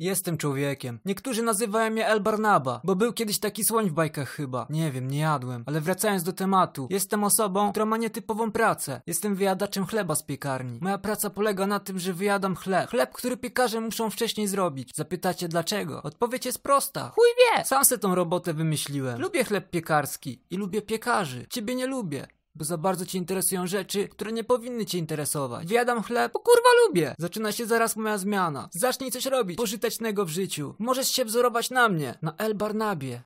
Jestem człowiekiem. Niektórzy nazywają mnie El Barnaba, bo był kiedyś taki słoń w bajkach chyba. Nie wiem, nie jadłem. Ale wracając do tematu. Jestem osobą, która ma nietypową pracę. Jestem wyjadaczem chleba z piekarni. Moja praca polega na tym, że wyjadam chleb. Chleb, który piekarze muszą wcześniej zrobić. Zapytacie dlaczego? Odpowiedź jest prosta. Chuj wie! Sam se tą robotę wymyśliłem. Lubię chleb piekarski i lubię piekarzy. Ciebie nie lubię. Bo za bardzo cię interesują rzeczy, które nie powinny cię interesować. Wyjadam chleb, bo kurwa lubię. Zaczyna się zaraz moja zmiana. Zacznij coś robić pożytecznego w życiu. Możesz się wzorować na mnie, na El Barnabie.